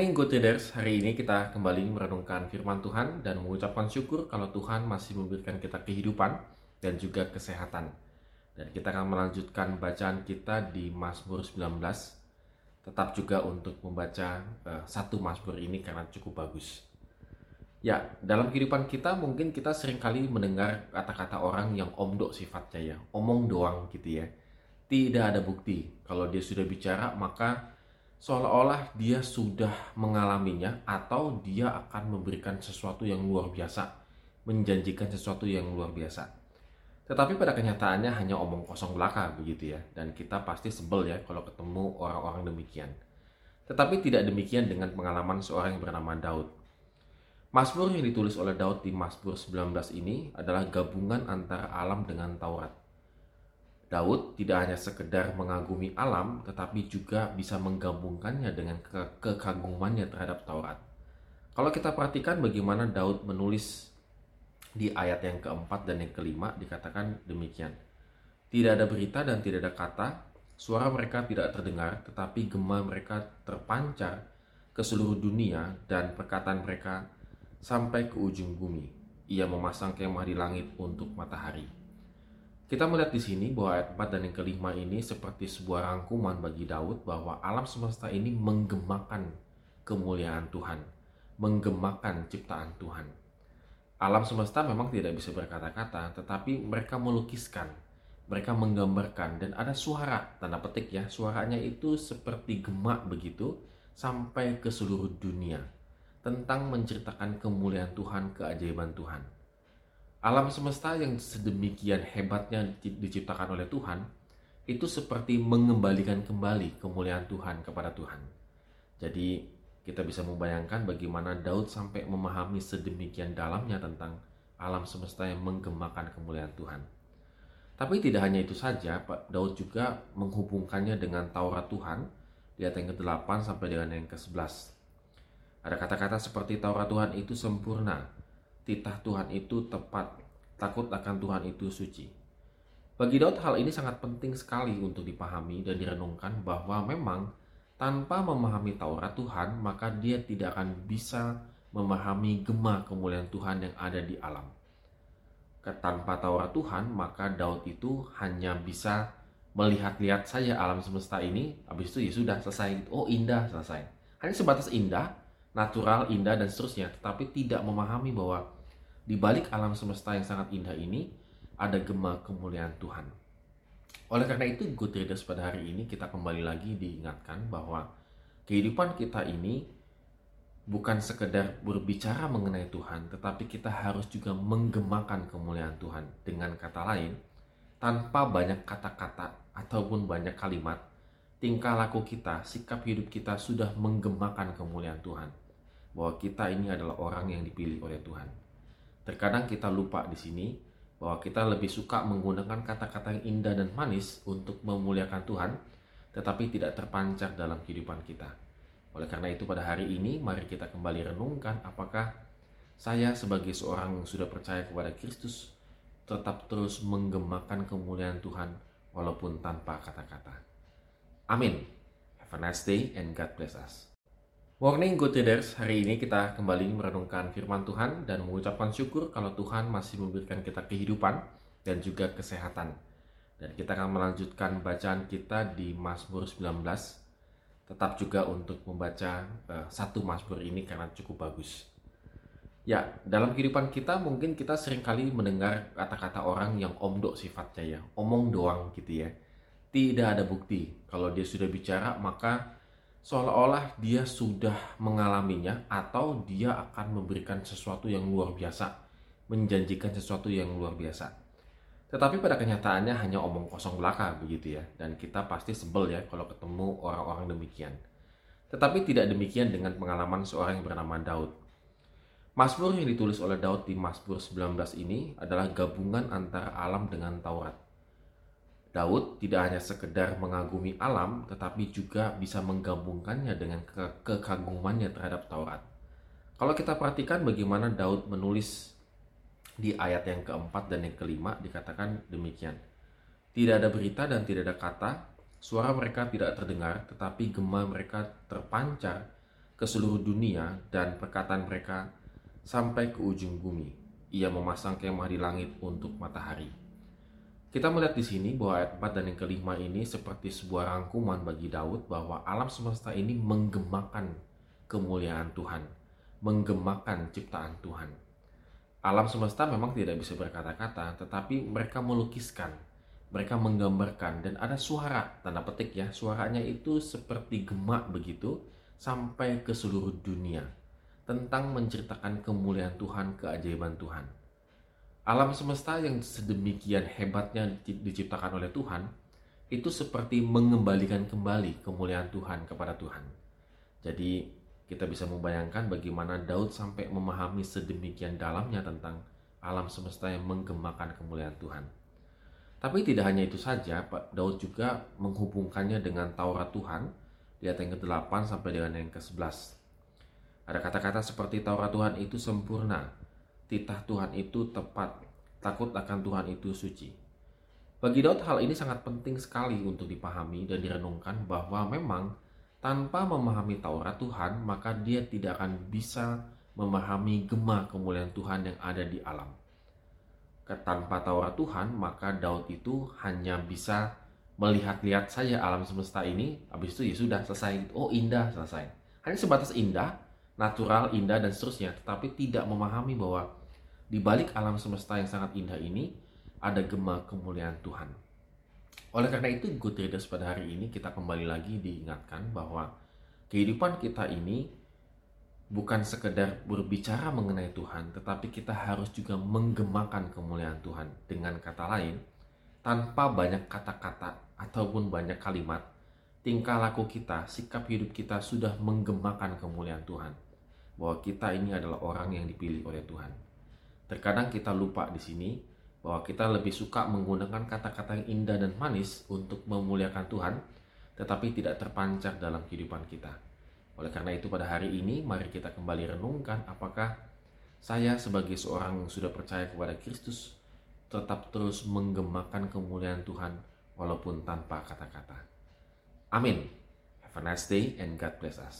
Morning Good Traders, hari ini kita kembali merenungkan firman Tuhan dan mengucapkan syukur kalau Tuhan masih memberikan kita kehidupan dan juga kesehatan. Dan kita akan melanjutkan bacaan kita di Mazmur 19. Tetap juga untuk membaca uh, satu Mazmur ini karena cukup bagus. Ya, dalam kehidupan kita mungkin kita sering kali mendengar kata-kata orang yang omdo sifatnya ya, omong doang gitu ya. Tidak ada bukti. Kalau dia sudah bicara maka seolah-olah dia sudah mengalaminya atau dia akan memberikan sesuatu yang luar biasa, menjanjikan sesuatu yang luar biasa. Tetapi pada kenyataannya hanya omong kosong belaka begitu ya, dan kita pasti sebel ya kalau ketemu orang-orang demikian. Tetapi tidak demikian dengan pengalaman seorang yang bernama Daud. Mazmur yang ditulis oleh Daud di Mazmur 19 ini adalah gabungan antara alam dengan Taurat. Daud tidak hanya sekedar mengagumi alam, tetapi juga bisa menggabungkannya dengan ke kekagumannya terhadap Taurat. Kalau kita perhatikan bagaimana Daud menulis di ayat yang keempat dan yang kelima dikatakan demikian. Tidak ada berita dan tidak ada kata, suara mereka tidak terdengar, tetapi gema mereka terpancar ke seluruh dunia dan perkataan mereka sampai ke ujung bumi. Ia memasang kemah di langit untuk matahari. Kita melihat di sini bahwa ayat 4 dan yang kelima ini seperti sebuah rangkuman bagi Daud bahwa alam semesta ini menggemakan kemuliaan Tuhan, menggemakan ciptaan Tuhan. Alam semesta memang tidak bisa berkata-kata, tetapi mereka melukiskan, mereka menggambarkan, dan ada suara, tanda petik ya, suaranya itu seperti gemak begitu, sampai ke seluruh dunia, tentang menceritakan kemuliaan Tuhan, keajaiban Tuhan. Alam semesta yang sedemikian hebatnya diciptakan oleh Tuhan itu seperti mengembalikan kembali kemuliaan Tuhan kepada Tuhan. Jadi kita bisa membayangkan bagaimana Daud sampai memahami sedemikian dalamnya tentang alam semesta yang menggemakan kemuliaan Tuhan. Tapi tidak hanya itu saja, Pak Daud juga menghubungkannya dengan Taurat Tuhan di ayat yang ke-8 sampai dengan yang ke-11. Ada kata-kata seperti Taurat Tuhan itu sempurna, titah Tuhan itu tepat, takut akan Tuhan itu suci. Bagi Daud hal ini sangat penting sekali untuk dipahami dan direnungkan bahwa memang tanpa memahami Taurat Tuhan maka dia tidak akan bisa memahami gema kemuliaan Tuhan yang ada di alam. Tanpa Taurat Tuhan maka Daud itu hanya bisa melihat-lihat saja alam semesta ini, habis itu ya sudah selesai. Oh indah selesai. Hanya sebatas indah, natural, indah dan seterusnya, tetapi tidak memahami bahwa di balik alam semesta yang sangat indah ini, ada gema kemuliaan Tuhan. Oleh karena itu, Good Readers pada hari ini kita kembali lagi diingatkan bahwa kehidupan kita ini bukan sekedar berbicara mengenai Tuhan, tetapi kita harus juga menggemakan kemuliaan Tuhan. Dengan kata lain, tanpa banyak kata-kata ataupun banyak kalimat, tingkah laku kita, sikap hidup kita sudah menggemakan kemuliaan Tuhan. Bahwa kita ini adalah orang yang dipilih oleh Tuhan. Terkadang kita lupa di sini bahwa kita lebih suka menggunakan kata-kata yang indah dan manis untuk memuliakan Tuhan, tetapi tidak terpancar dalam kehidupan kita. Oleh karena itu pada hari ini mari kita kembali renungkan apakah saya sebagai seorang yang sudah percaya kepada Kristus tetap terus menggemakan kemuliaan Tuhan walaupun tanpa kata-kata. Amin. Have a nice day and God bless us. Warning Good Traders, hari ini kita kembali merenungkan firman Tuhan dan mengucapkan syukur kalau Tuhan masih memberikan kita kehidupan dan juga kesehatan. Dan kita akan melanjutkan bacaan kita di Mazmur 19. Tetap juga untuk membaca uh, satu Mazmur ini karena cukup bagus. Ya, dalam kehidupan kita mungkin kita sering kali mendengar kata-kata orang yang omdo sifatnya ya, omong doang gitu ya. Tidak ada bukti. Kalau dia sudah bicara maka seolah-olah dia sudah mengalaminya atau dia akan memberikan sesuatu yang luar biasa, menjanjikan sesuatu yang luar biasa. Tetapi pada kenyataannya hanya omong kosong belaka begitu ya, dan kita pasti sebel ya kalau ketemu orang-orang demikian. Tetapi tidak demikian dengan pengalaman seorang yang bernama Daud. Mazmur yang ditulis oleh Daud di Mazmur 19 ini adalah gabungan antara alam dengan Taurat. Daud tidak hanya sekedar mengagumi alam, tetapi juga bisa menggabungkannya dengan ke kekagumannya terhadap Taurat. Kalau kita perhatikan bagaimana Daud menulis di ayat yang keempat dan yang kelima dikatakan demikian. Tidak ada berita dan tidak ada kata, suara mereka tidak terdengar, tetapi gema mereka terpancar ke seluruh dunia dan perkataan mereka sampai ke ujung bumi. Ia memasang kemah di langit untuk matahari. Kita melihat di sini bahwa ayat 4 dan yang kelima ini seperti sebuah rangkuman bagi Daud bahwa alam semesta ini menggemakan kemuliaan Tuhan, menggemakan ciptaan Tuhan. Alam semesta memang tidak bisa berkata-kata, tetapi mereka melukiskan, mereka menggambarkan dan ada suara, tanda petik ya, suaranya itu seperti gemak begitu sampai ke seluruh dunia tentang menceritakan kemuliaan Tuhan, keajaiban Tuhan. Alam semesta yang sedemikian hebatnya diciptakan oleh Tuhan, itu seperti mengembalikan kembali kemuliaan Tuhan kepada Tuhan. Jadi kita bisa membayangkan bagaimana Daud sampai memahami sedemikian dalamnya tentang alam semesta yang menggemakan kemuliaan Tuhan. Tapi tidak hanya itu saja, Pak Daud juga menghubungkannya dengan Taurat Tuhan di ayat yang ke-8 sampai dengan yang ke-11. Ada kata-kata seperti Taurat Tuhan itu sempurna, titah Tuhan itu tepat, takut akan Tuhan itu suci. Bagi Daud hal ini sangat penting sekali untuk dipahami dan direnungkan bahwa memang tanpa memahami Taurat Tuhan maka dia tidak akan bisa memahami gema kemuliaan Tuhan yang ada di alam. Tanpa Taurat Tuhan maka Daud itu hanya bisa melihat-lihat saja alam semesta ini, habis itu ya sudah selesai. Oh indah selesai. Hanya sebatas indah, natural, indah, dan seterusnya, tetapi tidak memahami bahwa di balik alam semesta yang sangat indah ini ada gema kemuliaan Tuhan. Oleh karena itu, good readers pada hari ini kita kembali lagi diingatkan bahwa kehidupan kita ini bukan sekedar berbicara mengenai Tuhan, tetapi kita harus juga menggemakan kemuliaan Tuhan. Dengan kata lain, tanpa banyak kata-kata ataupun banyak kalimat, tingkah laku kita, sikap hidup kita sudah menggemakan kemuliaan Tuhan bahwa kita ini adalah orang yang dipilih oleh Tuhan. Terkadang kita lupa di sini bahwa kita lebih suka menggunakan kata-kata yang indah dan manis untuk memuliakan Tuhan, tetapi tidak terpancar dalam kehidupan kita. Oleh karena itu pada hari ini mari kita kembali renungkan apakah saya sebagai seorang yang sudah percaya kepada Kristus tetap terus menggemakan kemuliaan Tuhan walaupun tanpa kata-kata. Amin. Have a nice day and God bless us.